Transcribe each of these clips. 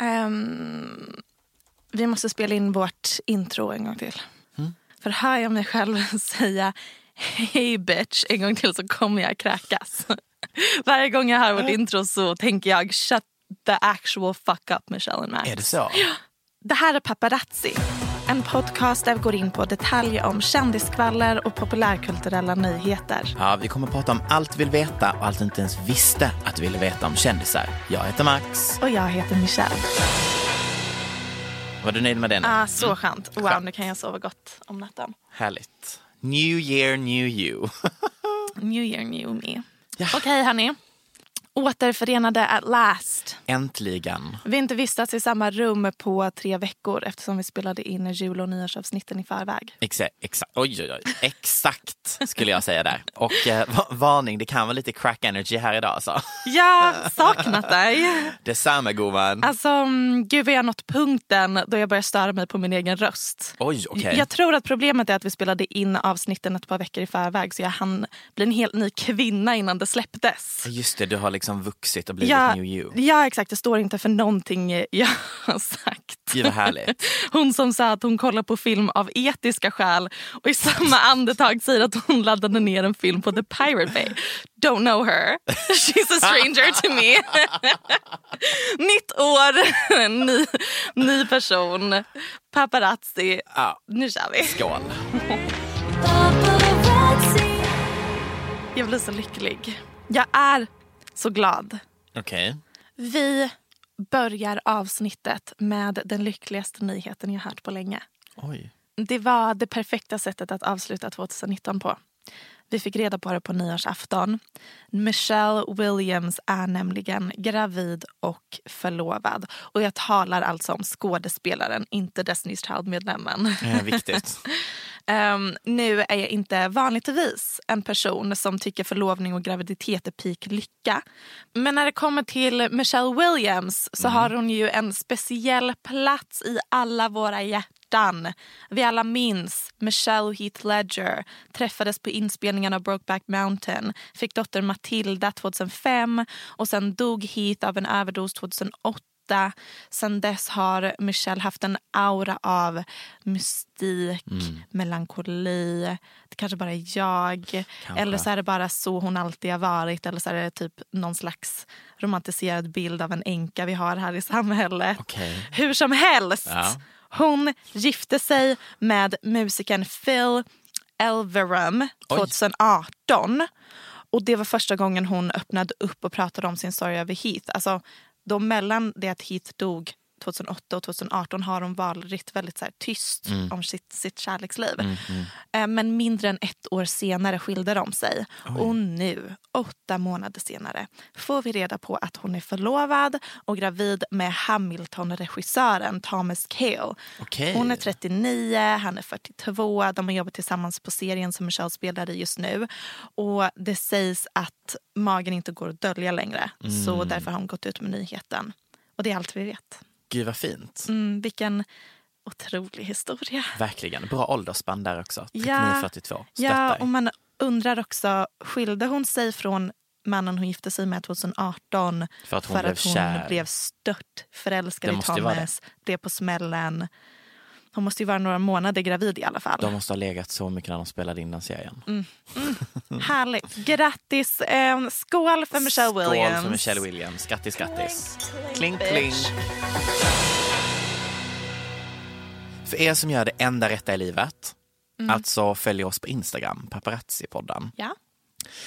Ehm, vi måste spela in vårt intro en gång till. För hör jag mig själv säga Hey bitch en gång till så kommer jag kräkas. Varje gång jag hör vårt intro så tänker jag shut the actual fuck up Michelle and Max. Är det så? Det här är Paparazzi. En podcast där vi går in på detaljer om kändiskvaller och populärkulturella nyheter. Ja, vi kommer att prata om allt du vill veta och allt du inte ens visste att du ville veta om kändisar. Jag heter Max. Och jag heter Michelle. Var du nöjd med det nu? Ah, så skönt. Wow, Skönt. nu kan jag sova gott om natten. Härligt. New year, new you. New year, new me. Ja. Okej hörni. Återförenade at last. Äntligen. Vi har inte vistats i samma rum på tre veckor eftersom vi spelade in jul och nyårsavsnitten i förväg. Exa exakt, oj, oj, oj. exakt skulle jag säga där. Och eh, va- varning, det kan vara lite crack energy här idag alltså. Jag saknat dig. Detsamma gumman. Alltså, mm, gud vad jag har nått punkten då jag börjar störa mig på min egen röst. Oj, okej. Jag tror att problemet är att vi spelade in avsnitten ett par veckor i förväg så jag hann bli en helt ny kvinna innan det släpptes. Just det, du har liksom vuxit och blivit Ja, new you. ja exakt, det står inte för någonting jag har sagt. Gud vad härligt. Hon som sa att hon kollar på film av etiska skäl och i samma andetag säger att hon laddade ner en film på The Pirate Bay. Don't know her. She's a stranger to me. Nytt år, ny, ny person, paparazzi. Ja, Nu kör vi. skål. Jag blir så lycklig. Jag är så glad. Okej. Vi börjar avsnittet med den lyckligaste nyheten jag hört på länge. Oj. Det var det perfekta sättet att avsluta 2019 på. Vi fick reda på det på nyårsafton. Michelle Williams är nämligen gravid och förlovad. Och jag talar alltså om skådespelaren, inte Destiny's Child-medlemmen. Eh, viktigt. Ehm, nu är jag inte vanligtvis en person som tycker förlovning och graviditet är peak lycka. Men när det kommer till Michelle Williams så har hon ju en speciell plats i alla våra hjärtan. Vi alla minns Michelle och Heath Ledger träffades på inspelningen av Brokeback Mountain, fick dotter Matilda 2005 och sen dog Heath av en överdos 2008 Sen dess har Michelle haft en aura av mystik, melankoli. Det kanske bara är jag. Eller så är det bara så hon alltid har varit. Eller så är det typ någon slags romantiserad bild av en änka vi har här i samhället. Okej. Hur som helst. Ja. Hon gifte sig med musikern Phil Elverum Oj. 2018. Och det var första gången hon öppnade upp och pratade om sin sorg över Heath. Alltså, de mellan det att Heath dog 2008 och 2018 har hon varit väldigt så här, tyst Mm. om sitt, sitt kärleksliv. Eh, Men mindre än ett år senare skilde de sig. Och nu, åtta månader senare, får vi reda på att hon är förlovad och gravid med Hamilton-regissören Thomas Kail. Okej. Hon är 39, han är 42. De har jobbat tillsammans på serien som Michelle spelar i just nu. Och det sägs att magen inte går att dölja längre. Så därför har hon gått ut med nyheten. Och det är allt vi vet. Gud vad fint. Mm, vilken otrolig historia. Verkligen. Bra åldersspann där också. 39-42. Ja. Och man undrar också, skilde hon sig från mannen hon gifte sig med 2018 För att hon blev kär. blev stört förälskad Det i Thomas, blev på smällen. Hon måste ju vara några månader gravid i alla fall. De måste ha legat så mycket när de spelade in den serien. Mm. Härligt. Grattis. Eh, skål för Michelle Williams. Skål för Michelle Williams. Grattis, grattis. Kling, bitch. kling. För er som gör det enda rätta i livet, Mm. alltså följer oss på Instagram, paparazzi-podden, Ja.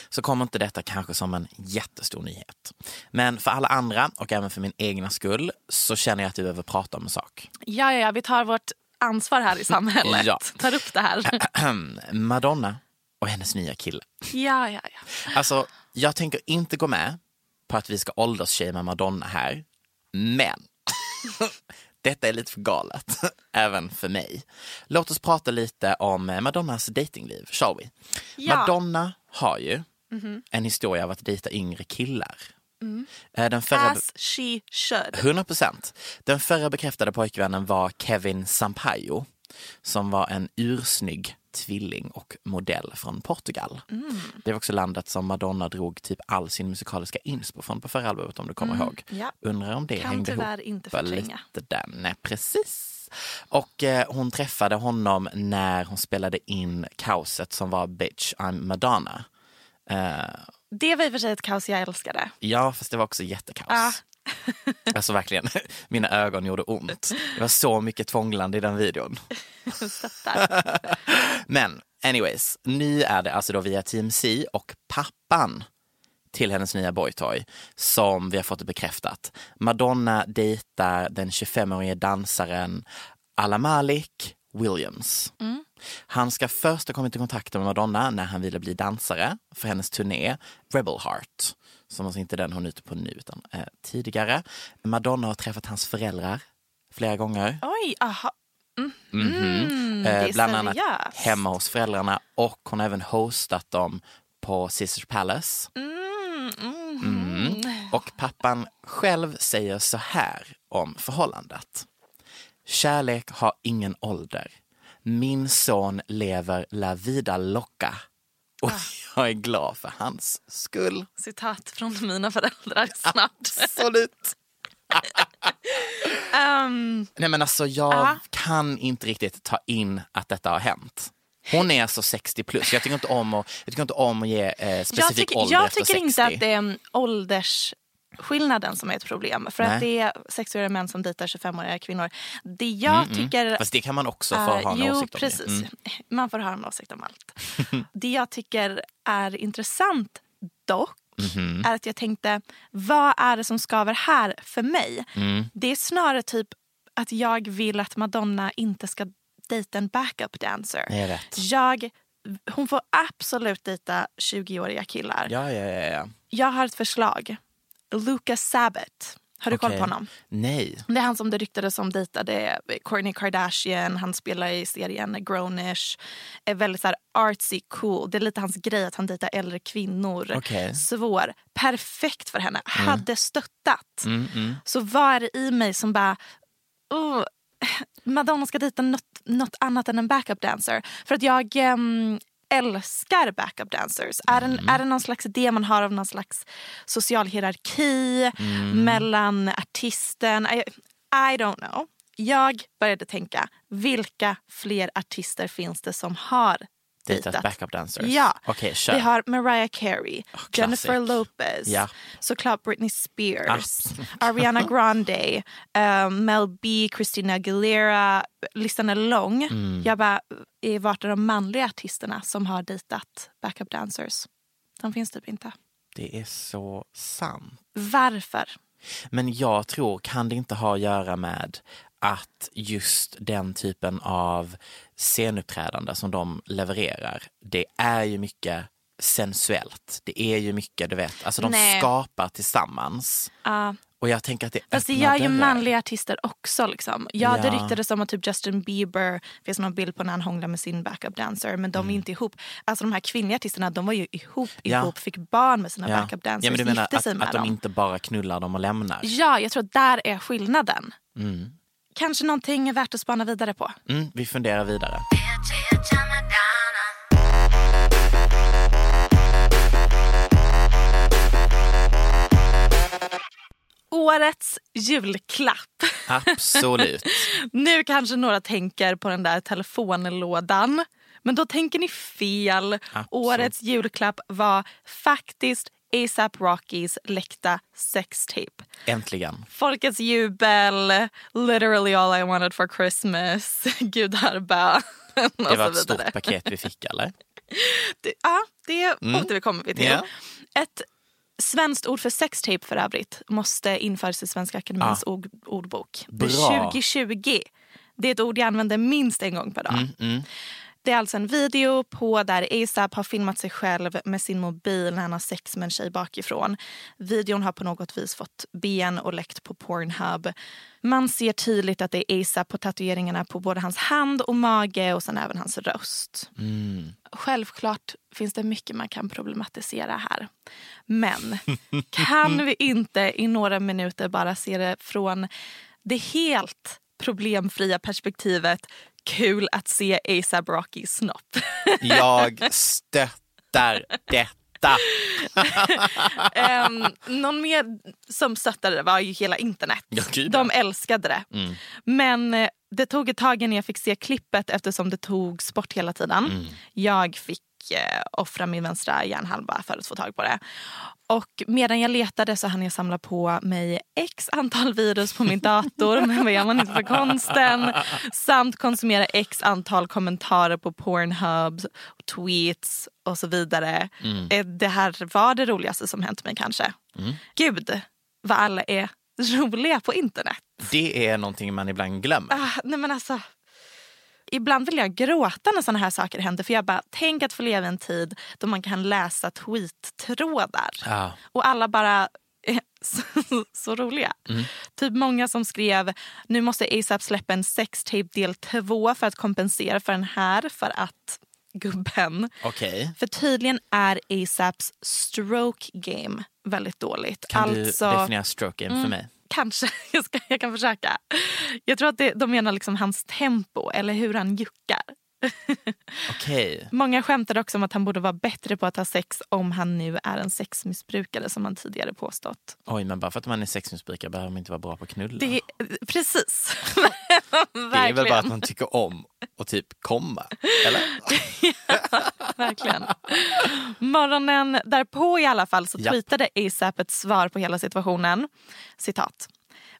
så kommer inte detta kanske som en jättestor nyhet. Men för alla andra och även för min egna skull så känner jag att vi behöver prata om en sak. Ja, ja, ja, vi tar vårt ansvar här i samhället. Ja. Tar upp det här. Madonna och hennes nya kille. Ja, ja, ja. Alltså, jag tänker inte gå med på att vi ska åldersshamea Madonna här. Men detta är lite för galet, även för mig. Låt oss prata lite om Madonnas datingliv, shall we? Ja. Madonna har ju en historia av att dejta yngre killar. Eh, Den förra... As she should. 100 procent. Den förra bekräftade pojkvännen var Kevin Sampaio som var en ursnygg tvilling och modell från Portugal. Det var också landet som Madonna drog typ all sin musikaliska inspo från på förra albumet om du kommer ihåg. ja. Undrar om det Kan hängde ihop inte förtränga. lite där. Nej, precis. Och eh, hon träffade honom när hon spelade in kaoset som var Bitch I'm Madonna. Eh, Det var i och för sig ett kaos jag älskade. Ja, fast det var också jättekaos. Ja. Alltså verkligen, mina ögon gjorde ont. Det var så mycket tvånglande i den videon. Men anyways, nu är det alltså då via Team C och pappan till hennes nya boytoy som vi har fått det bekräftat. Madonna dejtar den 25-årige dansaren Ala Williams. Han ska först ha kommit i kontakt med Madonna när han ville bli dansare för hennes turné Rebel Heart. Som alltså inte den hon är ute på nu utan eh, tidigare. Madonna har träffat hans föräldrar flera gånger. Oj, aha. Mhm. det är Eh, bland annat seriöst. hemma hos föräldrarna och hon har även hostat dem på Sisters Palace. Mm. Och pappan själv säger så här om förhållandet. Kärlek har ingen ålder. Min son lever la vida loca. Och jag är glad för hans skull. Citat från mina föräldrar snart. Absolut. um, Nej men alltså jag Ja. kan inte riktigt ta in att detta har hänt. Hon är alltså 60 plus. Jag tycker inte om att, jag tycker inte om att ge eh, jag specifik tycker, ålder jag efter tycker 60. inte att det är en åldersskillnaden som är ett problem. För Nej. att det är 60-åriga män som dejtar 25-åriga kvinnor. Det jag tycker... Fast det kan man också få är- ha en jo, åsikt om. ju. precis. Mm. Man får ha en åsikt om allt. det jag tycker är intressant dock Mhm. är att jag tänkte, vad är det som skaver här för mig? Mm. Det är snarare typ att jag vill att Madonna inte ska dejta en backup dancer. Jag, hon får absolut dejta 20-åriga killar. Ja, ja, ja. ja. Jag har ett förslag. Lucas Sabbath. Har du koll Okej. på honom? Nej. Det är han som det ryktades om dejtade Kourtney Kardashian. Han spelar i serien Grownish. Är väldigt så här artsy, cool. Det är lite hans grej att han dejtar äldre kvinnor. Okej. Svår. Perfekt för henne. Hade stöttat. Mm, mm. Så vad är det i mig som bara... Oh, Madonna ska dejta något, något annat än en backup dancer. För att jag ehm, älskar backup dancers. Är, det, är det någon slags idé man har av någon slags social hierarki mellan artisten? I, I don't know. Jag började tänka, vilka fler artister finns det som har Dejtat backup dancers. Ja. Okej, kör. Vi har Mariah Carey, classic. Jennifer Lopez, Ja. såklart Britney Spears, Ah. Ariana Grande, eh, Mel B, Christina Aguilera. Listan är lång. Mm. Jag bara, eh, vart är de manliga artisterna som har dejtat backup dancers? De finns typ inte. Det är så sant. Varför? Men jag tror, kan det inte ha att göra med att just den typen av scenuppträdande som de levererar, det är ju mycket sensuellt. Det är ju mycket, du vet, alltså de Nej. skapar tillsammans. Ja. Och jag tänker att det Fast det gör ju manliga artister också. Liksom. Ja, det Ja. ryktades om att typ Justin Bieber, det finns någon bild på när han hånglar med sin backup dancer, men de är inte ihop. Alltså de här kvinnliga artisterna, de var ju ihop, Mm. Ja. ihop, fick barn med sina Ja. backup dancers, ja, men du menar att, att dem. de inte bara knullar dem och lämnar? Ja, jag tror att där är skillnaden. Mm. Kanske någonting värt att spana vidare på. Mm, vi funderar vidare. Årets julklapp. Absolut. Nu kanske några tänker på den där telefonlådan. Men då tänker ni fel. Årets julklapp var faktiskt ASAP Rockys läckta sextape. Äntligen. Folkets jubel, literally all I wanted for Christmas, gudarbön Det var ett stort paket vi fick eller? Det, ja, det återkommer vi till. Ja. Ett svenskt ord för sextape för övrigt måste införas i Svenska Akademiens ord, ordbok. Bra. 2020. Det är ett ord jag använder minst en gång per dag. Mm, Det är alltså en video på där ASAP har filmat sig själv med sin mobil när han har sex med en tjej bakifrån. Videon har på något vis fått ben och läckt på Pornhub. Man ser tydligt att det är ASAP på tatueringarna på både hans hand och mage och sen även hans röst. Självklart finns det mycket man kan problematisera här. Men kan vi inte i några minuter bara se det från det helt problemfria perspektivet kul att se ASAP Rocky snopp. Jag stöttar detta. um, någon mer som stöttade det var ju hela internet. Ja, De älskade det. Men eh, det tog ett tag innan jag fick se klippet eftersom det togs bort hela tiden. Jag fick eh, offra min vänstra hjärnhalva för att få tag på det. Och medan jag letade så hann jag samla på mig x antal virus på min dator med vad gör man inte för konsten samt konsumera x antal kommentarer på Pornhub, tweets och så vidare. Eh, Det här var det roligaste som hänt mig kanske. Gud vad alla är roliga på internet. Det är någonting man ibland glömmer. Ah, nej men alltså, ibland vill jag gråta när såna här saker händer. För jag bara, tänk att få leva i en tid då man kan läsa tweet-trådar. Ja. Och alla bara är så, så roliga. Typ många som skrev, nu måste ASAP släppa en sextape del 2 för att kompensera för den här. För att gubben. Okej. För tydligen är ASAPs stroke game väldigt dåligt. Kan alltså, du definiera stroke game för mig? Kanske, jag, ska, jag kan försöka. Jag tror att det, de menar liksom hans tempo eller hur han juckar. Okej. Många skämtade också om att han borde vara bättre på att ha sex om han nu är en sexmissbrukare som han tidigare påstått. Oj, men bara för att man är sexmissbrukare behöver man inte vara bra på att knulla. Det, precis. Det är väl bara att man tycker om och typ komma? Eller? Verkligen. Morgonen därpå i alla fall så Ja. tweetade ASAP ett svar på hela situationen. Citat.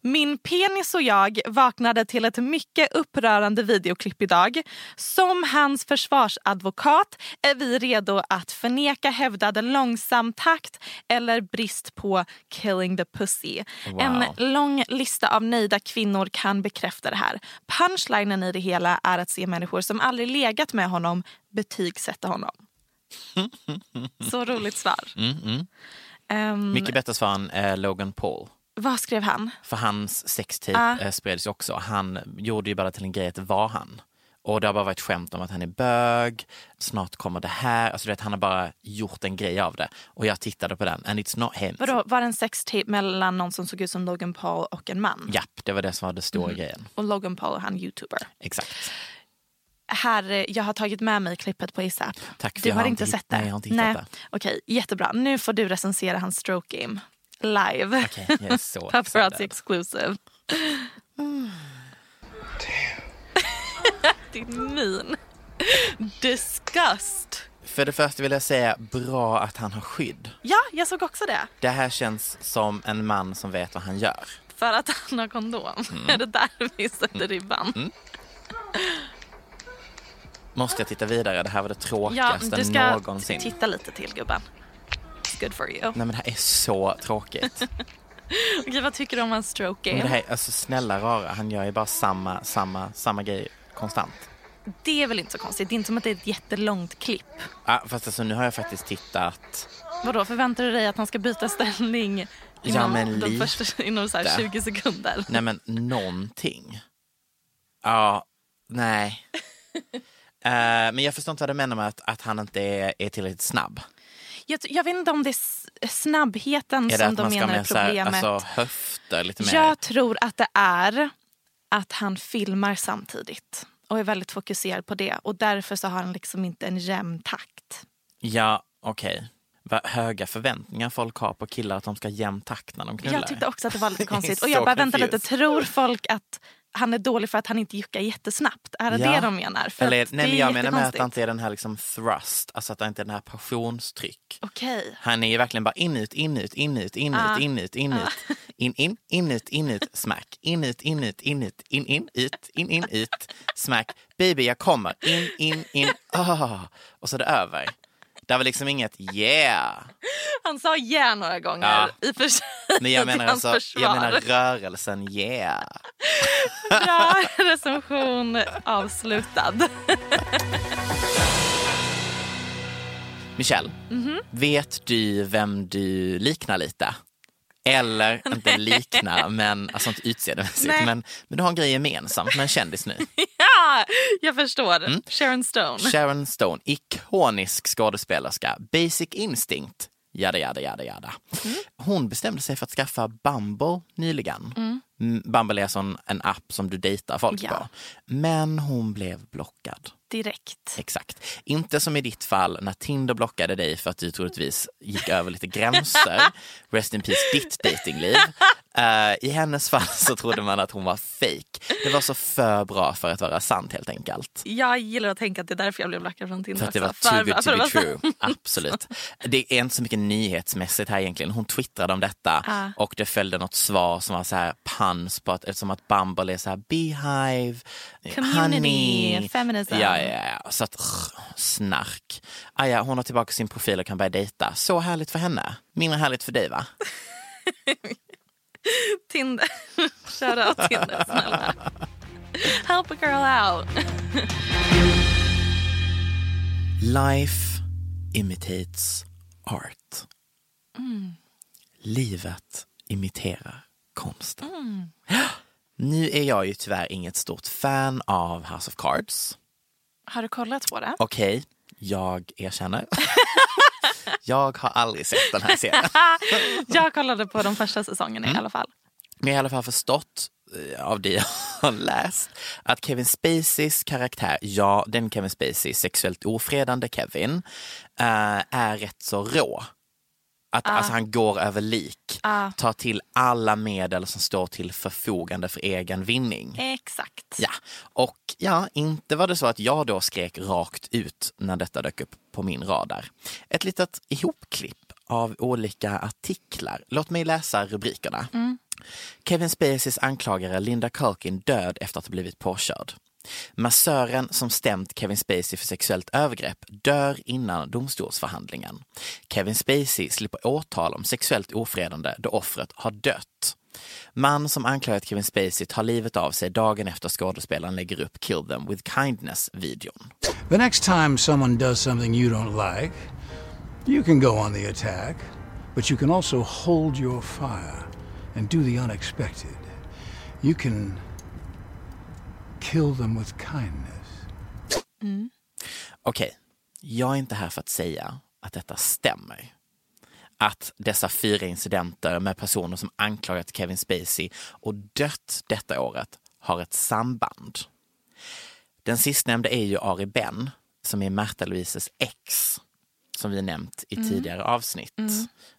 Min penis och jag vaknade till ett mycket upprörande videoklipp idag. Som hans försvarsadvokat är vi redo att förneka hävdad långsam takt eller brist på killing the pussy. Wow. En lång lista av nöjda kvinnor kan bekräfta det här. Punchlinen i det hela är att se människor som aldrig legat med honom betygsätta honom. Så roligt svar. Ehm, Mycket bättre svar än eh, Logan Paul. Vad skrev han? För hans sextape Ah. spreds ju också. Han gjorde ju bara till en grej att det var han. Och det har bara varit skämt om att han är bög, snart kommer det här. Alltså du vet, han har bara gjort en grej av det. Och jag tittade på den and it's not him. Vadå, var det en sextape mellan någon som såg ut som Logan Paul och en man? Japp, det var det som var det stora Mm. grejen. Och Logan Paul, han youtuber. Exakt. Här, eh, jag har tagit med mig klippet på ASAP. Tack, för Du har har inte sett det? nej, jag har inte hittat det. Okej, jättebra. Nu får du recensera hans stroke game. Live. Jag är så Paparazzi excited. exclusive. Din min. Disgust. För det första vill jag säga bra att han har skydd. Ja, jag såg också det. Det här känns som en man som vet vad han gör. För att han har kondom. Mm. Är det där vi sätter ribban? Måste jag titta vidare? Det här var det Ja, tråkigaste du ska någonsin. titta lite till gubben. Good for you. Nej men det här är så tråkigt. Okej, vad tycker du om hans stroke Men det game? här, alltså snälla rara, han gör ju bara samma, samma, samma grej konstant. Det är väl inte så konstigt. Det är inte som att det är ett jättelångt klipp. Ah, fast alltså nu har jag faktiskt tittat. Vadå, förväntar du dig att han ska byta ställning inom, Ja, men de lite. första, inom så här 20 sekunder? Nej men någonting. Ja, nej. Eh, men jag förstår inte vad du menar med att, att han inte är, är tillräckligt snabb. Jag, jag vet inte om det är snabbheten Är det som de menar är så här, problemet. alltså, höfter lite mer? Jag tror att det är att han filmar samtidigt och är väldigt fokuserad på det. Och därför så har han liksom inte en jämn takt. Ja, okej. Vad höga förväntningar folk har på killar att de ska ha jämn takt när de knullar. Jag tyckte också att det var lite konstigt. Och jag bara, vänta lite, tror folk att han är dålig för att han inte juckar jättesnabbt? Är det Ja. det de menar? För Eller, nej, men jag menar med att jättekonstigt. inte är den här liksom thrust, alltså att det inte är den här passionstryck. Okej. Han är ju verkligen bara inut, inut, inut, inut, Ah. inut, inut. In, in, inut, inut, smack. Inut, inut, inut, in, in, ut, in, in, ut, smack. Baby, jag kommer. In, in, in. Ah. Och så är det över. Det var liksom inget yeah. Han sa yeah några gånger Ja. i för. Men jag menar, alltså, jag menar rörelsen yeah. Bra recension avslutad. Michelle, Mhm. vet du vem du liknar lite? Eller inte likna, men alltså inte utseendemässigt. Men, men du har en grej gemensamt med en kändis nu. ja, jag förstår. Mm. Sharon Stone. Sharon Stone, ikonisk skådespelerska, Basic Instinct, jada jada jada jada. Mm. Hon bestämde sig för att skaffa Bumble nyligen. Mm, Bumble är sån, en app som du dejtar folk Ja. på. Men hon blev blockad. Direkt. Exakt. Inte som i ditt fall när Tinder blockade dig för att du troligtvis gick över lite gränser. Rest in peace ditt datingliv. Eh, I hennes fall så trodde man att hon var fake. Det var så för bra för att vara sant helt enkelt. Jag gillar att tänka att det är därför jag blev blockad från Tinder För att det var too good to be true. Absolut. Det är inte så mycket nyhetsmässigt här egentligen. Hon twittrade om detta Ah. och det följde något svar som var så här puns på att eftersom att Bumble är så här beehive, Community, honey. feminism. Ja, ja, ja. Så att snark. Ah, ja, hon har tillbaka sin profil och kan börja dejta. Så härligt för henne. Mindre härligt för dig va? Tinder. Shoutout Tinder, snälla. Help a girl out. Life imitates art. Livet imiterar konsten. Nu är jag ju tyvärr inget stort fan av House of Cards. Har du kollat på det? Okej, jag erkänner. jag har aldrig sett den här serien. Jag kollade på de första säsongerna Mm. i alla fall. Men jag har i alla fall förstått eh, av det jag har läst att Kevin Spaceys karaktär, ja den Kevin Spacey, sexuellt ofredande Kevin, eh, är rätt så rå. Att alltså, han går över lik, tar till alla medel som står till förfogande för egen vinning. Exakt. Ja, och ja, inte var det så att jag då skrek rakt ut när detta dök upp på min radar. Ett litet ihopklipp av olika artiklar. Låt mig läsa rubrikerna. Kevin Spaceys anklagare Linda Culkin död efter att ha blivit påkörd. Massören som stämt Kevin Spacey för sexuellt övergrepp dör innan domstolsförhandlingen. Kevin Spacey slipper åtal om sexuellt ofredande då offret har dött. Man som anklagat Kevin Spacey tar livet av sig dagen efter skådespelaren lägger upp Kill them with kindness-videon. The next time someone does something you don't like, you can go on the attack, but you can also hold your fire and do the unexpected. You can kill them with kindness. Okej, jag är inte här för att säga att detta stämmer. Att dessa fyra incidenter med personer som anklagat Kevin Spacey och dött detta året har ett samband. Den sistnämnde är ju Ari Ben som är Märta Louises ex som vi nämnt i tidigare avsnitt.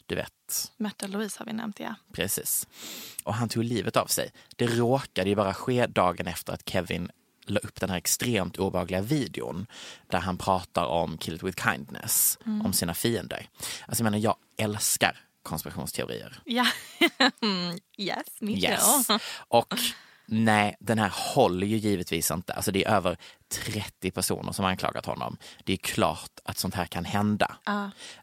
Du vet, Märta Louise har vi nämnt, ja. Precis. Och han tog livet av sig. Det råkade ju bara ske dagen efter att Kevin la upp den här extremt obehagliga videon där han pratar om Kill it with kindness, om sina fiender. Alltså jag menar, jag älskar konspirationsteorier. ja. yes, me Yes. too. Och nej, den här håller ju givetvis inte. Alltså det är över 30 personer som har anklagat honom. Det är klart att sånt här kan hända.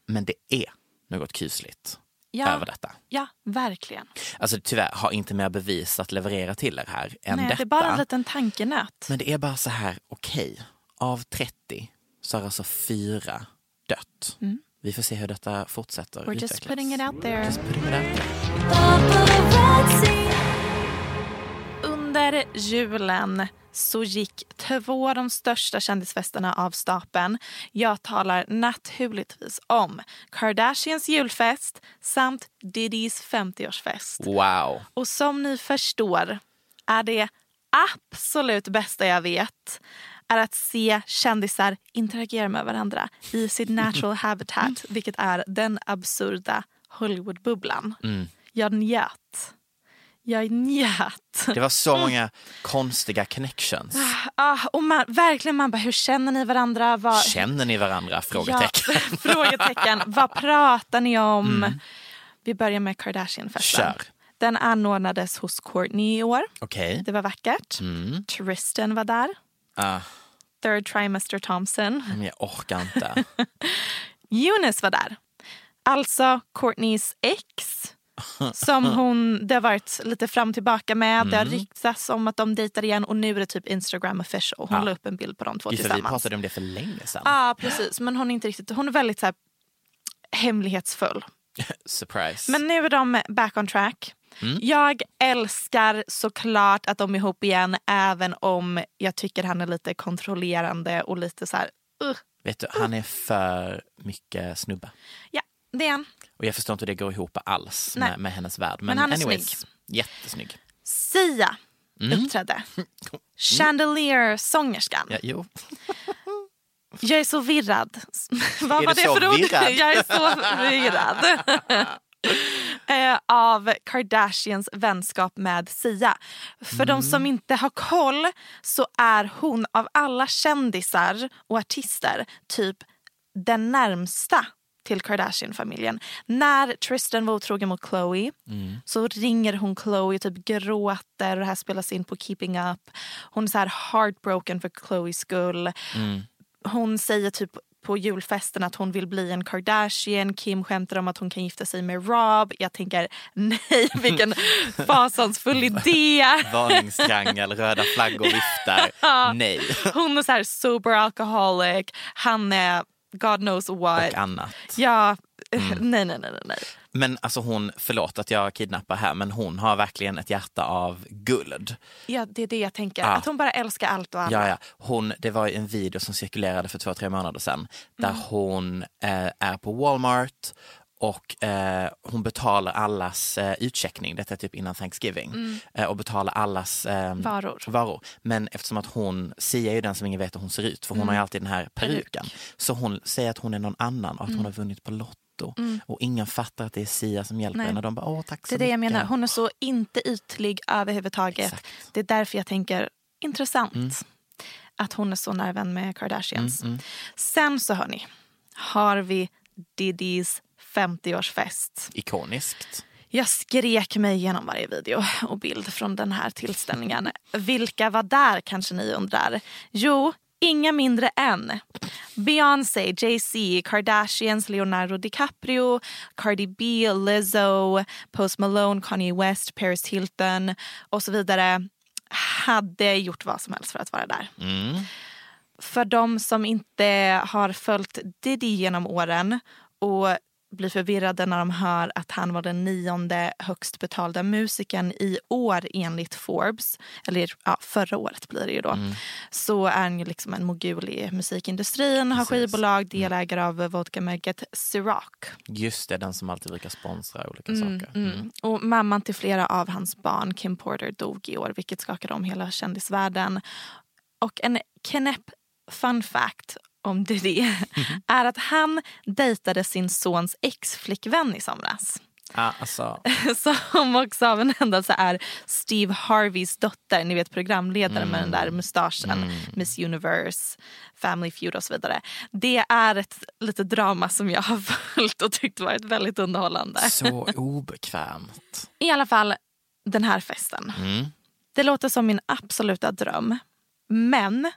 Men det är något kusligt Ja. över detta. Ja, verkligen. Alltså tyvärr har inte mer bevis att leverera till er här än Nej, detta. det är bara en liten tankenöt. Men det är bara så här, okej, av 30 så har alltså fyra dött. Vi får se hur detta fortsätter Mm. We're just utvecklas. putting it out there. Just putting it out there. Under julen så gick två av de största kändisfesterna av stapeln. Jag talar naturligtvis om Kardashians julfest samt Diddy's 50-årsfest. Wow. Och som ni förstår är det absolut bästa jag vet är att se kändisar interagera med varandra i sitt natural habitat, vilket är den absurda Hollywoodbubblan. Jag njöt. Jag njöt. Det var så många konstiga connections. Ah, och man, verkligen, man bara, hur känner ni varandra? Vad, Känner ni varandra? Frågetecken. Ja, frågetecken. Vad pratar ni om? Vi börjar med Kardashian-festen. Den anordnades hos Courtney i år. Okej. Det var vackert. Tristan var där. Ah, Third trimester Thompson. men jag orkar inte. Eunice var där. Alltså Courtneys ex. Som hon, det har varit lite fram och tillbaka med. Det har ryktats om att de dejtar igen och nu är det typ Instagram official. Hon Ja. la upp en bild på de två Just för vi tillsammans. pratade om det för länge sedan. Ja, precis. Men hon är inte riktigt, hon är väldigt så här, hemlighetsfull. Surprise. Men nu är de back on track. Mm. Jag älskar såklart att de är ihop igen även om jag tycker han är lite kontrollerande och lite så här... Uh, Vet du, han är för mycket snubbe. ja, det är han. Och jag förstår inte hur det går ihop alls med, med hennes värld. Men, Men han är anyways, jättesnygg. Sia Mm. uppträdde. Chandelier-sångerskan. Ja, jo. Jag är så virrad. Vad Är var det för ord? virrad? Jag är så virrad. Eh, av Kardashians vänskap med Sia. För de Mm. som inte har koll så är hon av alla kändisar och artister typ den närmsta till Kardashian-familjen. När Tristan var otrogen mot Khloe Mm. så ringer hon Khloe och typ gråter och det här spelas in på Keeping Up. Hon är så här heartbroken för Khloes skull. Mm. Hon säger typ på julfesten att hon vill bli en Kardashian. Kim skämtar om att hon kan gifta sig med Rob. Jag tänker nej vilken fasansfull idé. Varningstriangel, röda flaggor viftar. Nej. Hon är så här sober alcoholic. Han är God knows what. Och annat. Ja, Mm. nej, nej, nej, nej. Men alltså hon, förlåt att jag kidnappar här, men hon har verkligen ett hjärta av guld. Ja, det är det jag tänker. Ja. Att hon bara älskar allt och alla. Ja, ja. Hon, det var ju en video som cirkulerade för två, tre månader sedan där Mm. hon eh, är på Walmart och eh, hon betalar allas eh, utcheckning, detta är typ innan Thanksgiving, eh, och betalar allas eh, Mm. Varor. varor. Men eftersom att hon, Sia är ju den som ingen vet hur hon ser ut för hon har Mm. ju alltid den här peruken. Så hon säger att hon är någon annan och att hon har vunnit på Lotto. Och ingen fattar att det är Sia som hjälper Mm. Nej. henne. De bara, åh tack så Det är det jag menar. Hon är så inte ytlig överhuvudtaget. Exakt. Det är därför jag tänker intressant Mm. att hon är så nära vän med Kardashians. Sen så hörni, har vi Diddy's 50-årsfest. Ikoniskt. Jag skrek mig igenom varje video och bild från den här tillställningen. Vilka var där kanske ni undrar? Jo, inga mindre än Beyoncé, Jay-Z, Kardashians, Leonardo DiCaprio, Cardi B, Lizzo, Post Malone, Kanye West, Paris Hilton och så vidare hade gjort vad som helst för att vara där. För de som inte har följt Diddy genom åren och blir förvirrade när de hör att han var den nionde högst betalda musikern i år enligt Forbes, eller ja, förra året blir det ju då, så är han ju liksom en mogul i musikindustrin, har skivbolag, delägare av vodkamärket Ciroc. Just det, den som alltid brukar sponsra olika saker. Mm. Och mamman till flera av hans barn, Kim Porter, dog i år vilket skakade om hela kändisvärlden. Och en knäpp fun fact om Diddy är att han dejtade sin sons ex-flickvän i somras. Ah, alltså, Som också av en händelse är Steve Harveys dotter. Ni vet programledaren med den där mustaschen. Miss Universe, Family Feud och så vidare. Det är ett litet drama som jag har följt och tyckt varit väldigt underhållande. så obekvämt. I alla fall den här festen. Mm. Det låter som min absoluta dröm. Men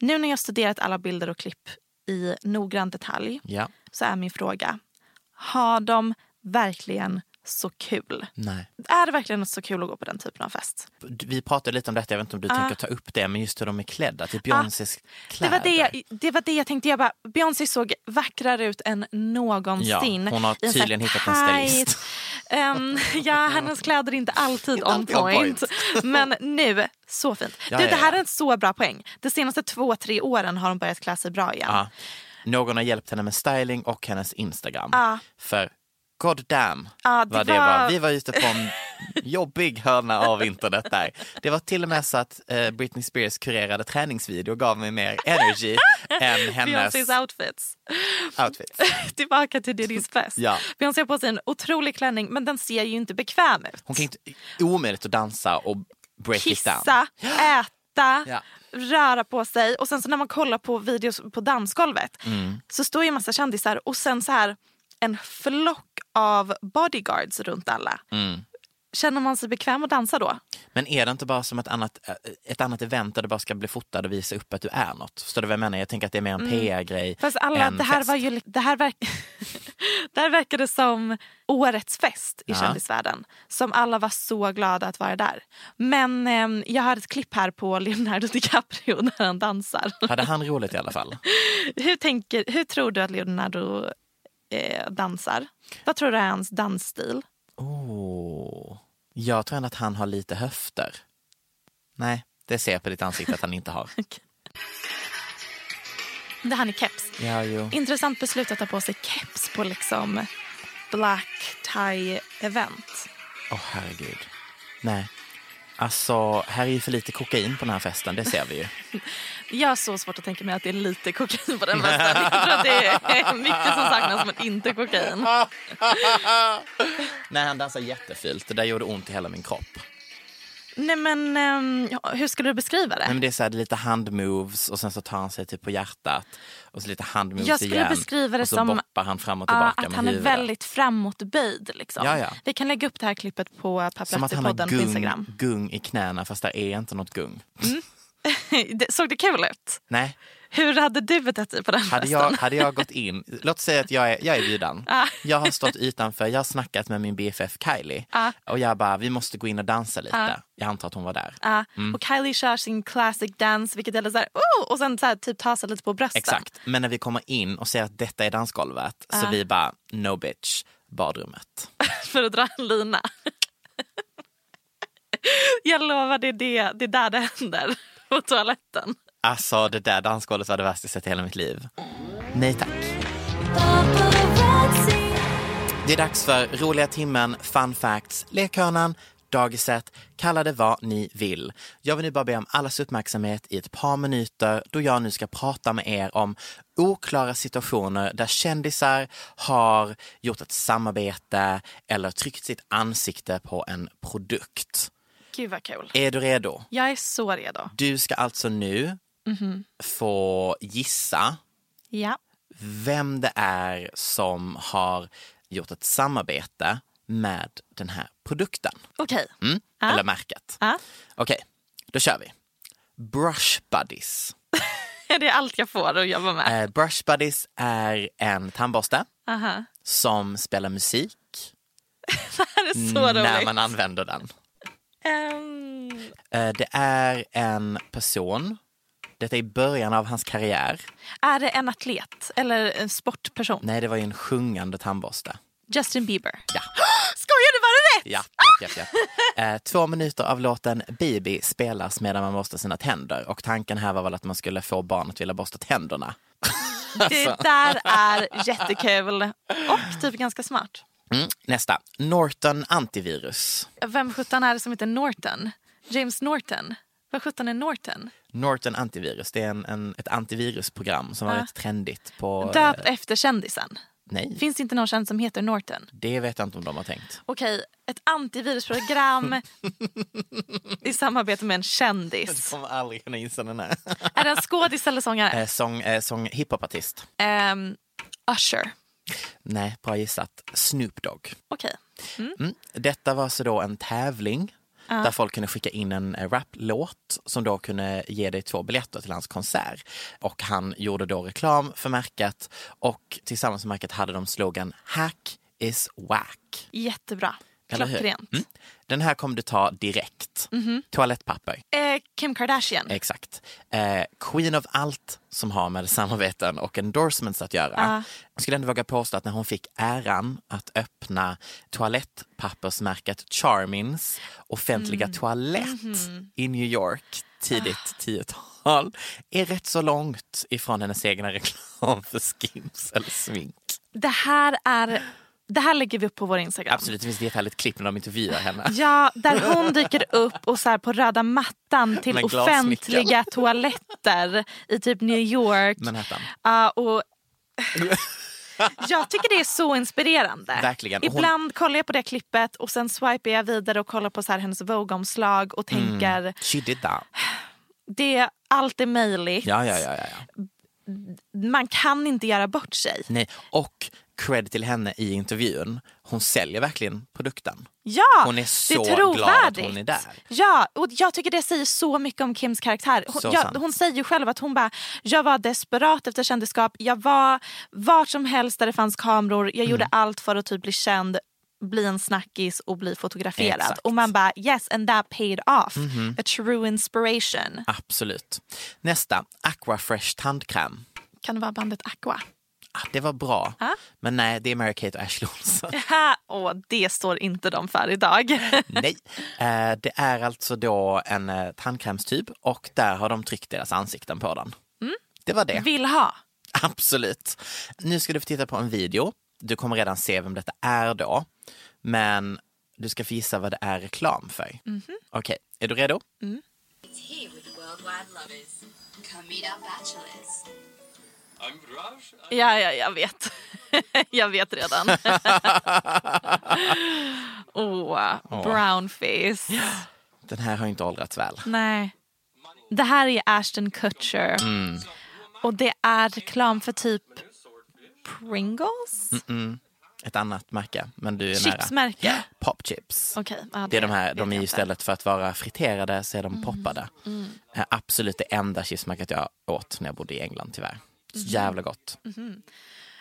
nu när jag studerat alla bilder och klipp i noggrann detalj Ja. så är min fråga. Har de verkligen så kul? Nej. Är det verkligen så kul att gå på den typen av fest? Vi pratade lite om detta, jag vet inte om du tänker ta upp det, men just hur de är klädda, typ Beyoncés Det kläder. var det, jag, det var det jag tänkte. Jag bara, Beyoncé såg vackrare ut än någonsin. Ja, hon har tydligen hittat en stylist. tight- Ehm, ja, hennes kläder är inte alltid on point. Men nu, så fint. Ja, du, det här är en så bra poäng. De senaste två, tre åren har hon börjat klä sig bra igen. Ja. Någon har hjälpt henne med styling och hennes Instagram. För god damn Ja, det vad det var- var. Vi var ute på en jobbig hörna av internet där. Det var till och med så att eh, Britney Spears kurerade träningsvideo gav mig mer energy än hennes Beyoncés outfits. outfit. Tillbaka till Diddy's fest. Ja. Beyoncé har på sig en otrolig klänning men den ser ju inte bekväm ut. Hon kan inte, omöjligt att dansa och break it down. Kissa, äta, Ja. röra på sig. Och sen så när man kollar på videos på dansgolvet Mm. så står ju en massa kändisar och sen så här en flock av bodyguards runt alla. Mm. Känner man sig bekväm att dansa då? Men är det inte bara som ett annat, eh, ett annat event där du bara ska bli fotad och visa upp att du är något? Förstår du vad jag menar? Jag tänker att det är mer en PR-grej Mm. Fast alla, det här fest. var ju, det här, verk, det här verkade som årets fest i Ja. kändisvärlden. Som alla var så glada att vara där. Men ehm, jag har ett klipp här på Leonardo DiCaprio när han dansar. Hade han roligt i alla fall? Hur, tänker, hur tror du att Leonardo eh, dansar? Vad tror du är hans dansstil? Oh. Jag tror ändå att han har lite höfter. Nej, det ser jag på ditt ansikte att han inte har. Det är han i keps. Ja, jo. Intressant beslut att ta på sig keps på liksom black tie event. Åh herregud. Nej. Alltså, här är ju för lite kokain på den här festen, det ser vi ju. Jag har så svårt att tänka mig att det är lite kokain på den festen. Jag tror att det är mycket som saknas men inte kokain. Nej, han dansar jättefult. Det där gjorde ont i hela min kropp. Nej men ehm, hur skulle du beskriva det? Nej, men det är så här, lite handmoves och sen så tar han sig typ på hjärtat. Och så lite handmoves Jag skulle igen. beskriva det och så som- boppar han fram och tillbaka att med han är huvudet. väldigt framåtböjd. Liksom. Ja, ja. Vi kan lägga upp det här klippet på Som att han har Paparazzi-podden på gung, Instagram. gung i knäna fast det är inte något gung. Det- Såg det kul ut? Nej, Hur hade du betett dig på den hade jag, hade jag gått in, låt säga att jag är, jag är bjudan. Ja. Jag har stått utanför, jag har snackat med min BFF Kylie Ja. och jag bara, vi måste gå in och dansa lite. Ja. Jag antar att hon var där. Mm. Och Kylie kör sin classic dance vilket är så här, oh! och sen så här, typ tar sig lite på brösten. Exakt, men när vi kommer in och ser att detta är dansgolvet så vi bara, no bitch, badrummet. För att dra en lina. Jag lovar, det är, det, det är där det händer. På toaletten. Alltså det där dansgolvet var det värsta jag sett i hela mitt liv. Nej tack. Det är dags för roliga timmen, fun facts, lekhörnan, dagiset, kalla det vad ni vill. Jag vill nu bara be om allas uppmärksamhet i ett par minuter då jag nu ska prata med er om oklara situationer där kändisar har gjort ett samarbete eller tryckt sitt ansikte på en produkt. Gud vad kul. Är du redo? Jag är så redo. Du ska alltså nu få gissa Ja. vem det är som har gjort ett samarbete med den här produkten. Okej. Mm? Ja. Eller märket. Okej, då kör vi. Brush Buddies. Det är allt jag får att jobba med. Eh, Brush Buddies är en tandborste Aha. som spelar musik när roligt. man använder den. Eh, det är en person, detta är i början av hans karriär. är det en atlet eller en sportperson? Nej, det var ju en sjungande tandborste. Justin Bieber. Ja. Skojar du? Var det rätt? Ja, ja, ja, ja. Två minuter av låten Baby spelas medan man borstar sina tänder och tanken här var väl att man skulle få barnet att vilja borsta tänderna. Det Alltså. där är jättekul och typ ganska smart. Mm, nästa, Norton antivirus. Vem sjutton är det som heter Norton? James Norton? Vad sjutton är Norton? Norton antivirus, det är en, en, ett antivirusprogram som Ja. varit trendigt på... Döpt efter kändisen. nej, Finns det inte någon känd som heter Norton? det vet jag inte om de har tänkt. Okej, ett antivirusprogram i samarbete med en kändis. kommer aldrig kunna gissa den här. Är det en skådis eller sångare? Eh, sång, eh, sång hiphopartist. Ehm, Usher. Nej, bra gissat. Snoop Dogg. Okej. Mm. Detta var så då en tävling där folk kunde skicka in en raplåt som då kunde ge dig två biljetter till hans konsert. Och han gjorde då reklam för märket och tillsammans med märket hade de slogan Hack is whack. Jättebra. Klockrent. Mm. Den här kommer du ta direkt. Mhm. Toalettpapper. Eh, Kim Kardashian. Exakt. Eh, queen of allt som har med samarbeten och endorsements att göra. Ja. Jag skulle ändå våga påstå att när hon fick äran att öppna toalettpappersmärket Charmins offentliga Mm. toalett Mhm. i New York tidigt Ah. 10-tal är rätt så långt ifrån hennes egna reklam för skims eller smink. Det här är... Det här lägger vi upp på vår Instagram. Absolut, det finns ett jättehärligt klipp när de intervjuar henne. Ja, där hon dyker upp och så på röda mattan till offentliga toaletter i typ New York. Manhattan. Ja, och jag tycker det är så inspirerande. Verkligen. Hon- Ibland kollar jag på det klippet och sen swipar jag vidare och kollar på så här hennes Vogue-omslag och tänker Mm. She did that. det, allt är möjligt. Ja, ja, ja, ja. Man kan inte göra bort sig. Nej, och cred till henne i intervjun. Hon säljer verkligen produkten. Ja, Hon är så det är glad att hon är där. Ja, och jag tycker det säger så mycket om Kims karaktär. Hon, jag, hon säger ju själv att hon bara, jag var desperat efter kändisskap. Jag var vart som helst där det fanns kameror. Jag gjorde Mm. allt för att typ bli känd, bli en snackis och bli fotograferad. Exakt. Och man bara, yes and that paid off. Mhm. A true inspiration. Absolut. Nästa, Aquafresh tandkräm. Kan det vara bandet Aqua? Ah, det var bra. Ja. Men nej, det är Mary Kate och Ashley Olsen. och det står inte de för idag. nej. Eh, det är alltså då en eh, tandkrämstub och där har de tryckt deras ansikten på den. Mm. Det var det. Vill ha. Absolut. Nu ska du få titta på en video. Du kommer redan se vem detta är då. Men du ska få gissa vad det är reklam för. Mhm. Okej, är du redo? Mm. It's here with worldwide lovers. Come meet our bachelors. Ja, ja, jag vet. jag vet redan. Åh, Åh. brownface. Den här har inte åldrats väl. Nej. Det här är Ashton Kutcher. Mm. Och det är reklam för typ Pringles? Mm-mm. Ett annat märke, men du är Chipsmärke? nära. Popchips. Okej, ja, Det är de här, de är istället för att vara friterade så är de poppade. Mm. Eh, Absolut det enda chipsmärket jag åt när jag bodde i England tyvärr. Mhm. jävla gott. Mhm.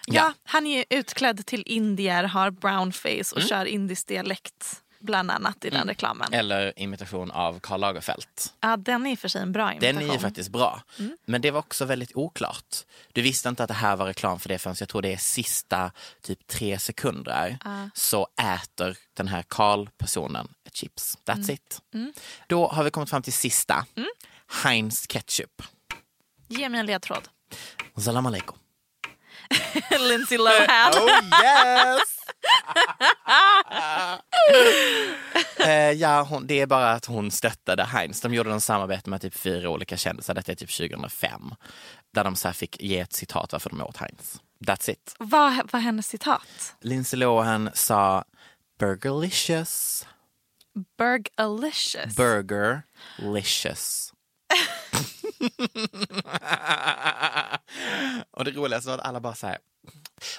Ja. Ja, han är utklädd till indier, har brownface och Mm. kör indisk dialekt bland annat i den reklamen. Eller imitation av Karl Lagerfeld. Ja, den är i och för sig en bra Den imitation. är ju faktiskt bra. Mm. Men det var också väldigt oklart. Du visste inte att det här var reklam för det förrän jag tror det är sista typ tre sekunder. Ja. Så äter den här Karl-personen ett chips. That's Mm. it. Mm. Då har vi kommit fram till sista. Heinz ketchup. Ge mig en ledtråd. Salam alaikum. Lindsay Lohan. Oh yes! Eh, ja, hon, det är bara att hon stöttade Heinz. De gjorde en samarbete med typ fyra olika kändisar. Detta är typ 2005. Där de så fick ge ett citat varför de åt Heinz. That's it. Vad var hennes citat? Lindsay Lohan sa Burgerlicious. Burgalicious. Burgerlicious. och det roligaste var att alla bara så här.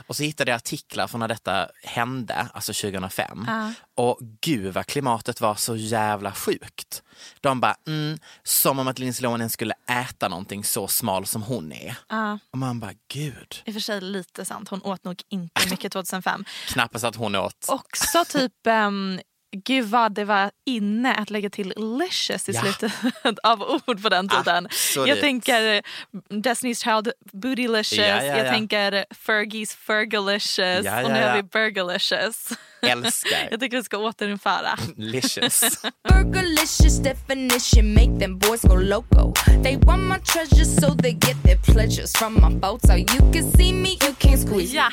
Och så hittade jag artiklar från när detta hände, alltså 2005. Ja. Och gud vad klimatet var så jävla sjukt. De bara, mm, som om att Lindsay Lohan skulle äta någonting så smal som hon är. Ja, Och man bara, gud. i och för sig lite sant. Hon åt nog inte mycket 2005. Knappast att hon åt. Också typ, um, gud vad det var inne att lägga till licious i Ja. slutet av ord på den tiden. Absolut. Jag tänker eh, Destiny's Child bootylicious, Ja, ja, jag ja. tänker Fergies fergalicious Ja, och ja, nu har vi burgalicious. Älskar. jag tycker vi ska återinföra. Licious. Burgerlicious definition make them boys go loco. They want my treasures so they get their pleasures from my photo. You can see me, you can't squeeze Ja.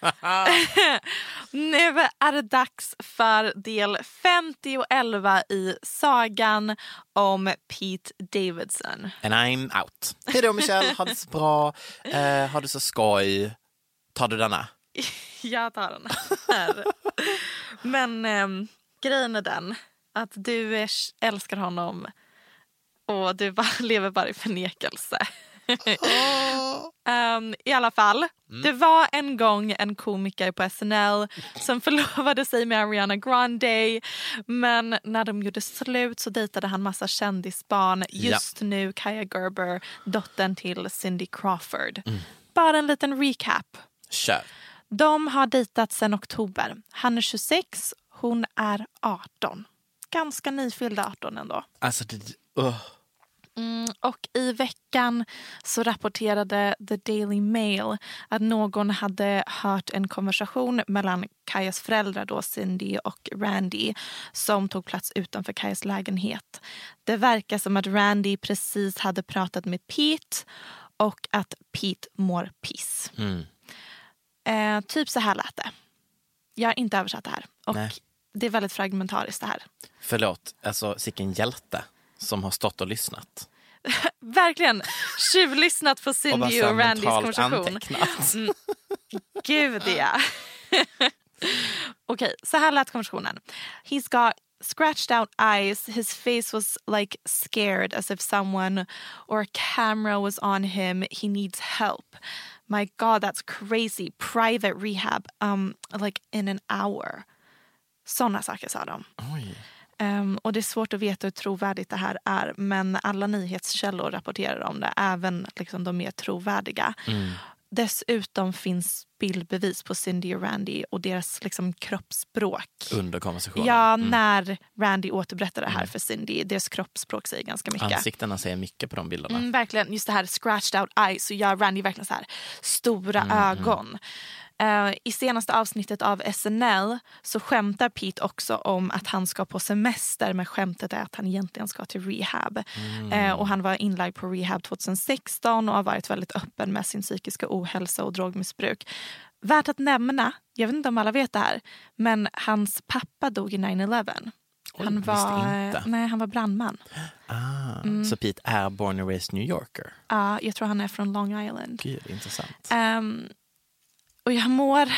nu är det dags för del 50 och 11 i sagan om Pete Davidson. And I'm out. Hej då Michelle, ha det så bra. Eh, ha det så skoj. Tar du denna? Jag tar den här. Men ehm, grejen är den att du älskar honom och du bara, lever bara i förnekelse. Ehm, I alla fall, det var en gång en komiker på SNL som förlovade sig med Ariana Grande men när de gjorde slut så dejtade han massa kändisbarn. Just nu Kaya Gerber, dottern till Cindy Crawford. Bara en liten recap. Kör. De har dejtat sedan oktober. Han är 26, hon är 18. Ganska nyfyllda 18 ändå. Alltså, det, uh. Mm, och i veckan så rapporterade The Daily Mail att någon hade hört en konversation mellan Kajas föräldrar, då Cindy och Randy som tog plats utanför Kajas lägenhet. Det verkar som att Randy precis hade pratat med Pete och att Pete mår piss. Mm. Eh, typ så här lät det. Jag har inte översatt det här. Och Nej. Det är väldigt fragmentariskt det här. Förlåt, alltså sicken hjälte som har stått och lyssnat. Verkligen tjuvlyssnat på Och Cindy här och Randys konversation. antecknat. Mm. Gud ja. Okej, så här lät konversationen. He's got scratched out eyes. His face was like scared as if someone or a camera was on him. He needs help. My god, that's crazy. Private rehab um like in an hour. Såna saker sa de. Oj. Ehm, och det är svårt att veta hur trovärdigt det här är men alla nyhetskällor rapporterar om det, även liksom de mer trovärdiga. Mm. Dessutom finns bildbevis på Cindy och Randy och deras liksom, kroppsspråk. Under konversationen. Ja, Mm. när Randy återberättar det här för Cindy. Deras kroppsspråk säger ganska mycket. Ansiktena säger mycket på de bilderna. Mm, verkligen, just det här scratched out eyes så gör Randy verkligen så här stora Mm, ögon. Eh, I senaste avsnittet av SNL så skämtar Pete också om att han ska på semester men skämtet är att han egentligen ska till rehab. Mm. Eh, och han var inlagd på rehab 2016 och har varit väldigt öppen med sin psykiska ohälsa och drogmissbruk. Värt att nämna, jag vet inte om alla vet det här, men hans pappa dog i 9-11. Oj, Han var, nej, han var brandman. Ah, Mm. Så Pete är born and raised New Yorker. Ja, jag tror han är från Long Island. Gud, intressant. Ehm, och jag mår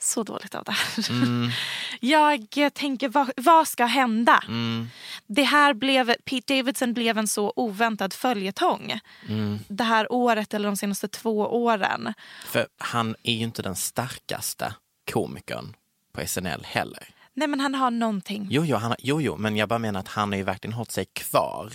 så dåligt av det här. Mm. Jag tänker, vad, vad ska hända? Mm. Det här blev, Pete Davidson blev en så oväntad följetong. Mm. Det här året eller de senaste två åren. För han är ju inte den starkaste komikern på SNL heller. Nej men han har någonting. Jo, jo, han, jo, jo, men jag bara menar att han har ju verkligen hållit sig kvar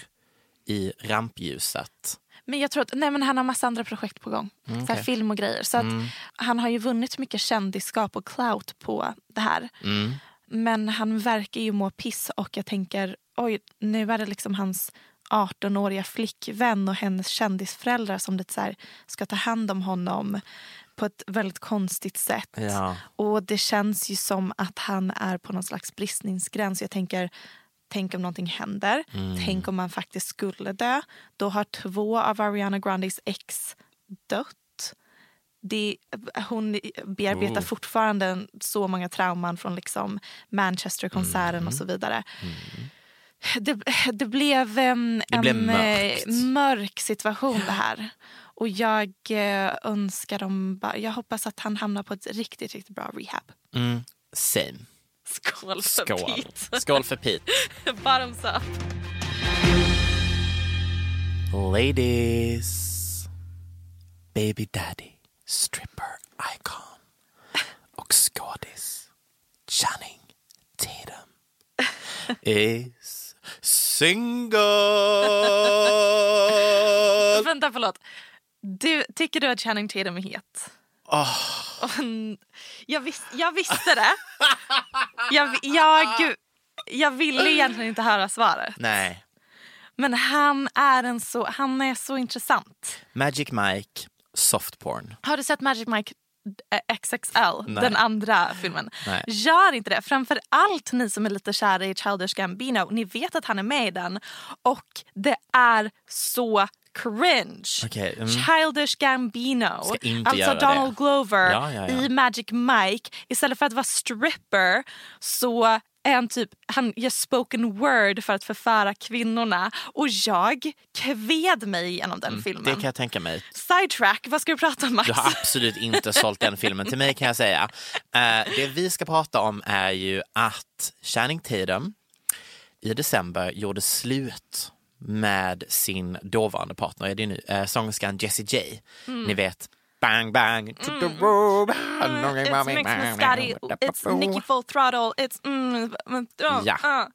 i rampljuset. Men jag tror att nej, men han har massa andra projekt på gång. Mm, okej. film och grejer. Så att Mm. han har ju vunnit mycket kändisskap och clout på det här. Mm. Men han verkar ju må piss och jag tänker oj, nu är det liksom hans 18-åriga flickvän och hennes kändisföräldrar som lite så här ska ta hand om honom på ett väldigt konstigt sätt. Ja. Och det känns ju som att han är på någon slags bristningsgräns. Jag tänker, tänk om någonting händer. Mm. Tänk om man faktiskt skulle dö. Då har två av Ariana Grandes ex dött. Det, hon bearbetar Oh. fortfarande så många trauman från liksom Manchesterkonserten Mm. och så vidare. Det, det blev em, Det en blev eh, mörkt. mörk situation det här. Och jag eh, önskar dem bara, jag hoppas att han hamnar på ett riktigt, riktigt bra rehab. Mm. Same. Skål för Skål. Pete. Skål för Pete. Bottoms up. Ladies. Baby daddy. Stripper icon. Och skådis. Channing Tatum. Is single. Vänta, förlåt. Du, tycker du att Channing Tatum är het? Mm, Jag, vis, jag visste det. Jag, jag, jag ville egentligen inte höra svaret. Nej. Men han är, en så, han är så intressant. Magic Mike. Soft porn. Har du sett Magic Mike eh, XXL, Nej. den andra filmen? Nej. Gör inte det. Framför allt ni som är lite kära i Childish Gambino. Ni vet att han är med i den. Och det är så cringe. Okej, mm. Childish Gambino, Ska inte alltså göra Donald det. Glover Ja, ja, ja. i Magic Mike. Istället för att vara stripper så är han typ, han gör spoken word för att förföra kvinnorna. Och jag kved mig genom den filmen. Mm, Det kan jag tänka mig. Sidetrack, vad ska du prata om Max? Du har absolut inte sålt den filmen till mig kan jag säga. Eh, det vi ska prata om är ju att Channing Tatum i december gjorde slut med sin dåvarande partner, är det nu, uh, sångerskan Jessie J. Mm. Ni vet, bang bang to the road. It's mixed Scotty, it's Nicky full throttle, it's mm, mm, uh, Ja. uh,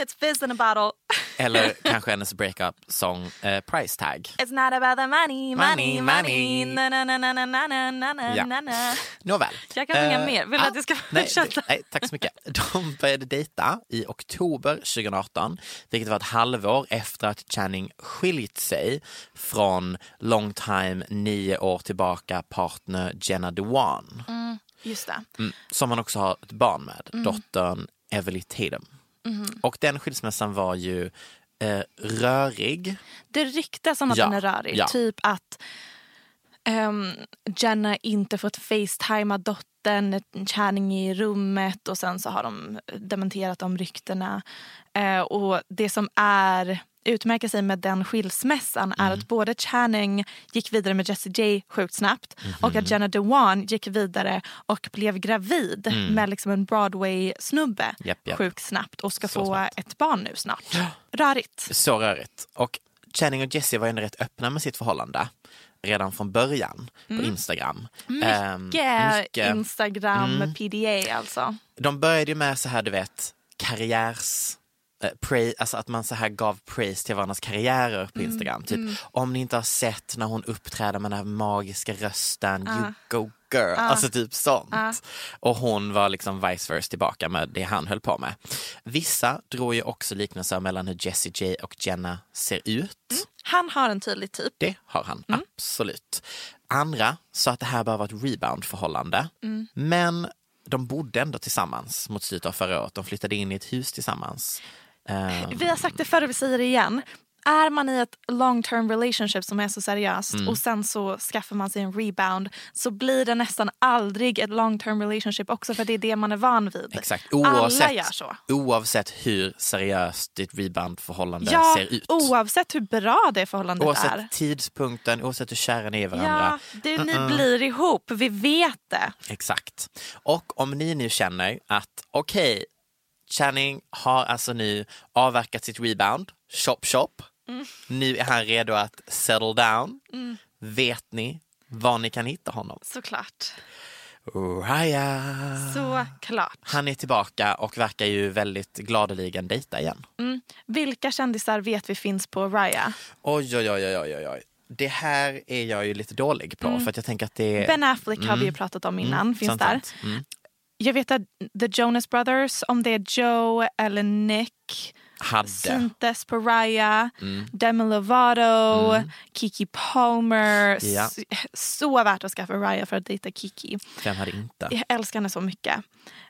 it's fizz in a bottle. Eller kanske hennes breakup-sång eh, Price Tag. It's not about the money, money, Money, money. money. Na, na, na, na, na, na, na, na, Ja. na, na. Nåväl. Jag kan sjunga Eh, mer. Vill du ah, att jag ska fortsätta? nej, tack så mycket. De började dejta i oktober 2018, vilket var ett halvår efter att Channing skilt sig från long time, nio år tillbaka partner Jenna Dewan, Just det. mm, som han också har ett barn med, Mm. dottern Everly Tatum. Mhm. Och den skilsmässan var ju eh, rörig. Det ryktas om att Ja, den är rörig. ja. Typ att um, Jenna inte fått facetima dottern, är i rummet och sen så har de dementerat de ryktena. Eh, och det som är utmärker sig med den skilsmässan är Mm. att både Channing gick vidare med Jessie J sjukt snabbt Mhm. och att Jenna Dewan gick vidare och blev gravid Mm. med liksom en Broadway-snubbe Japp, japp. sjukt snabbt och ska Så få snabbt. ett barn nu snart. Rörigt. Så rörigt. Och Channing och Jessie var ändå rätt öppna med sitt förhållande redan från början på Instagram. Ehm, Mycket, mycket. Instagram Mm. PDA alltså. De började ju med så här, du vet, karriärs... Eh, alltså att man så här gav praise till varandras karriärer på Mm, Instagram. Typ, Om ni inte har sett när hon uppträder med den här magiska rösten, Ah. you go girl. Ah. Alltså typ sånt. Ah. Och hon var liksom vice versa tillbaka med det han höll på med. Vissa drog ju också liknelser mellan hur Jessie J och Jenna ser ut. Han har en tydlig typ. Det har han, Mm. absolut. Andra sa att det här bara var ett rebound-förhållande. Mm. Men de bodde ändå tillsammans mot slutet av förra året. De flyttade in i ett hus tillsammans. Vi har sagt det förr, vi säger det igen. Är man i ett long term relationship som är så seriöst Mm. och sen så skaffar man sig en rebound så blir det nästan aldrig ett long term relationship också för det är det man är van vid. Exakt, Alla oavsett, gör så. oavsett hur seriöst ditt rebound-förhållande Ja, ser ut. oavsett hur bra det förhållandet Oavsett är. tidpunkten, oavsett hur kära ni är varandra. Ja, det, ni blir ihop, vi vet det. Exakt. Och om ni nu känner att okej, Channing har alltså nu avverkat sitt rebound, chop chop. Nu är han redo att settle down. Vet ni var ni kan hitta honom? Såklart. Raya. Såklart. Han är tillbaka och verkar ju väldigt gladeligen dejta igen. Mm. Vilka kändisar vet vi finns på Raya? Oj, oj, oj, oj, oj, oj. Det här är jag ju lite dålig på för att jag tänker att det. Ben Affleck har vi ju Mm. pratat om innan. Mm, finns sant, där. sant. Mm. Jag vet att The Jonas Brothers, om det är Joe eller Nick, Hade. syntes på Raya. Mm. Demi Lovato, Kiki Palmer. Ja. Så värt att skaffa Raya för att dejta Kiki. Vem hade inte? Jag älskar henne så mycket.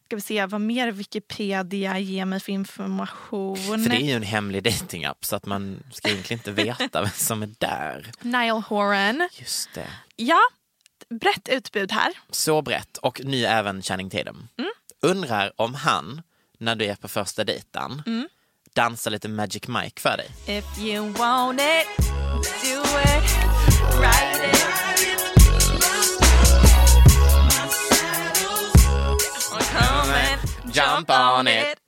Ska vi se vad mer Wikipedia ger mig för information. För det är ju en hemlig datingapp så att man ska egentligen inte veta vem som är där. Niall Horan. Just det. Ja, brett utbud här. Så brett. Och nu även Channing Tatum. Mm. Undrar om han, när du är på första dejten, Mm. Dansar lite Magic Mike för dig. If you want it, do it, ride it. Jump on it.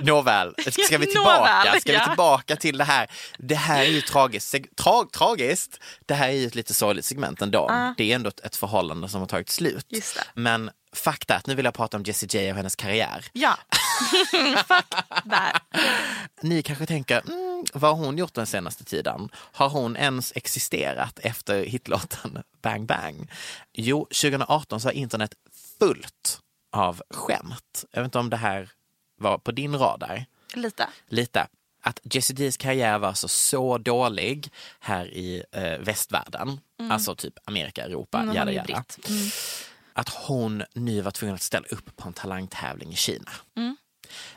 Nåväl, ska vi tillbaka? Ska vi tillbaka till det här? Det här är ju tragiskt. Tra tragiskt? Det här är ju ett lite sorgligt segment ändå. Ja. Det är ändå ett, förhållande som har tagit slut. Men är att nu vill jag prata om Jessie J och hennes karriär. Ja. Fuck där. Ni kanske tänker, mm, vad har hon gjort den senaste tiden? Har hon ens existerat efter hitlåten Bang Bang? Jo, 2018 så har internet fullt av skämt. Jag vet inte om det här var på din radar? Lite. Lite. Att Jessie D's karriär var alltså så dålig här i eh, västvärlden, alltså typ Amerika, Europa, Mm, jada jada. Mm. Att hon nu var tvungen att ställa upp på en talangtävling i Kina. Mm.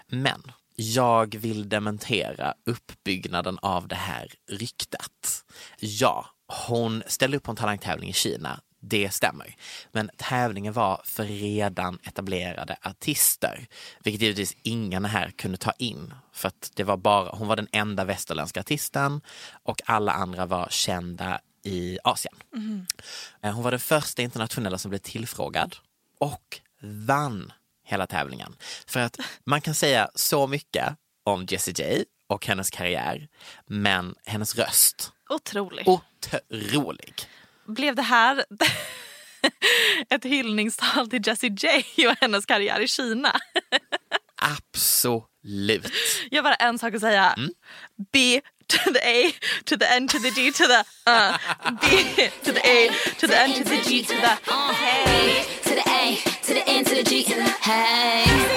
Men jag vill dementera uppbyggnaden av det här ryktet. Ja, hon ställde upp på en talangtävling i Kina. Det stämmer. Men tävlingen var för redan etablerade artister. Vilket givetvis ingen här kunde ta in. För att det var bara, hon var den enda västerländska artisten och alla andra var kända i Asien. Eh, Hon var den första internationella som blev tillfrågad och vann hela tävlingen. För att man kan säga så mycket om Jessie J och hennes karriär, men hennes röst, Otrolig. otrolig. Blev det här ett hyllningstal till Jessie J och hennes karriär i Kina? Absolut. Jag har bara en sak att säga. Mm. B to the A to the N to the G to the uh. B to the A to the N to the G to the Hey, to the A, to the N, to the G. Hey.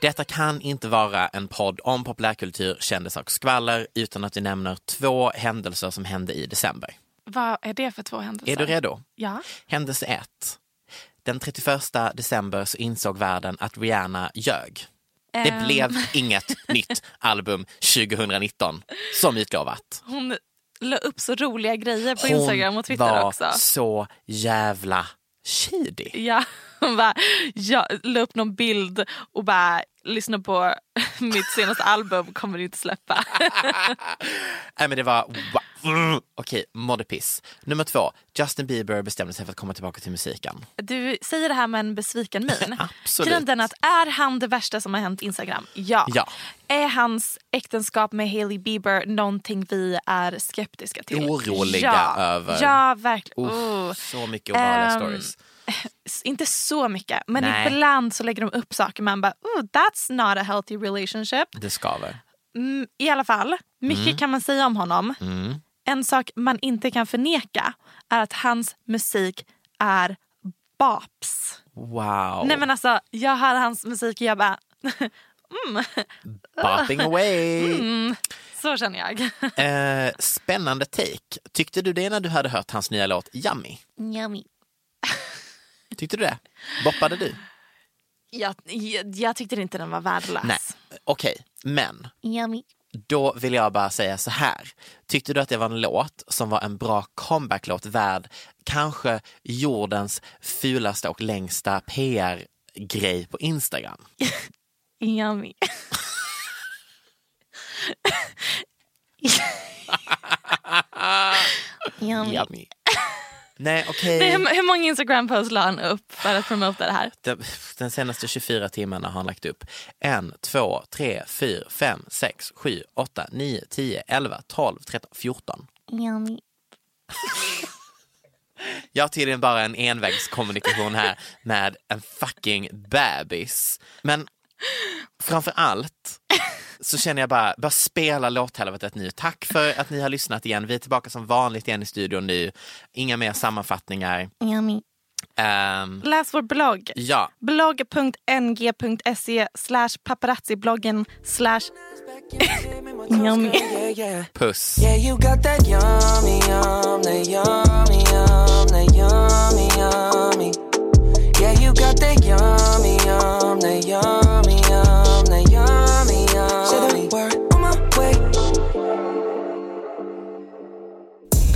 Detta kan inte vara en podd om populärkultur, kändisar och skvaller utan att vi nämner två händelser som hände i december. Vad är det för två händelser? Är du redo? Ja. Händelse 1. Den 31 december så insåg världen att Rihanna ljög. Det Ehm. blev inget nytt album 2019 som utlovat. Hon la upp så roliga grejer på Hon Instagram och Twitter var också. så jävla shady. Ja, hon bara, jag la upp någon bild och bara lyssna på mitt senaste album kommer du inte släppa. Nej men det var, wow. Okej, mådde piss. Nummer två, Justin Bieber bestämde sig för att komma tillbaka till musiken. Du säger det här med en besviken min. Absolut. Är den att är han det värsta som har hänt Instagram? Ja. Ja. Är hans äktenskap med Hailey Bieber någonting vi är skeptiska till? Oroliga ja. över. Ja, verkligen. Oh. Så mycket obehagliga Ehm, stories. Inte så mycket, men Nej. ibland så lägger de upp saker man bara, oh, that's not a healthy relationship. Det skaver. Mm, I alla fall, mycket Mm. kan man säga om honom. Mm. En sak man inte kan förneka är att hans musik är baps. Wow. Nej men alltså, jag hör hans musik och jag bara... mm. Bopping away. Mm. Så känner jag. Eh, spännande take. Tyckte du det när du hade hört hans nya låt Yummy? Yummy. Tyckte du det? Boppade du? Jag, jag, jag tyckte inte den var värdelös. Nej, okej, men Yummy. Då vill jag bara säga så här. Tyckte du att det var en låt som var en bra comeback-låt värd kanske jordens fulaste och längsta PR-grej på Instagram? Yummy. Yummy. Yummy. Nej, okej. Nej, hur, hur många Instagram-posts la han upp för att promota det här? Den, den senaste 24 timmarna har han lagt upp en, två, tre, fyra, fem, sex, sju, åtta, nio, tio, elva, tolv, tretton, fjorton. Yummy. Jag har tydligen bara en envägskommunikation här med en fucking bebis. Men framför allt så känner jag bara, bara spela låthelvetet nu. Tack för att ni har lyssnat igen. Vi är tillbaka som vanligt igen i studion nu. Inga mer sammanfattningar. Yummy. Ehm, Läs vår blogg. ja, blogg.ng.se slash paparazzi-bloggen slash Yummy. puss. Yeah,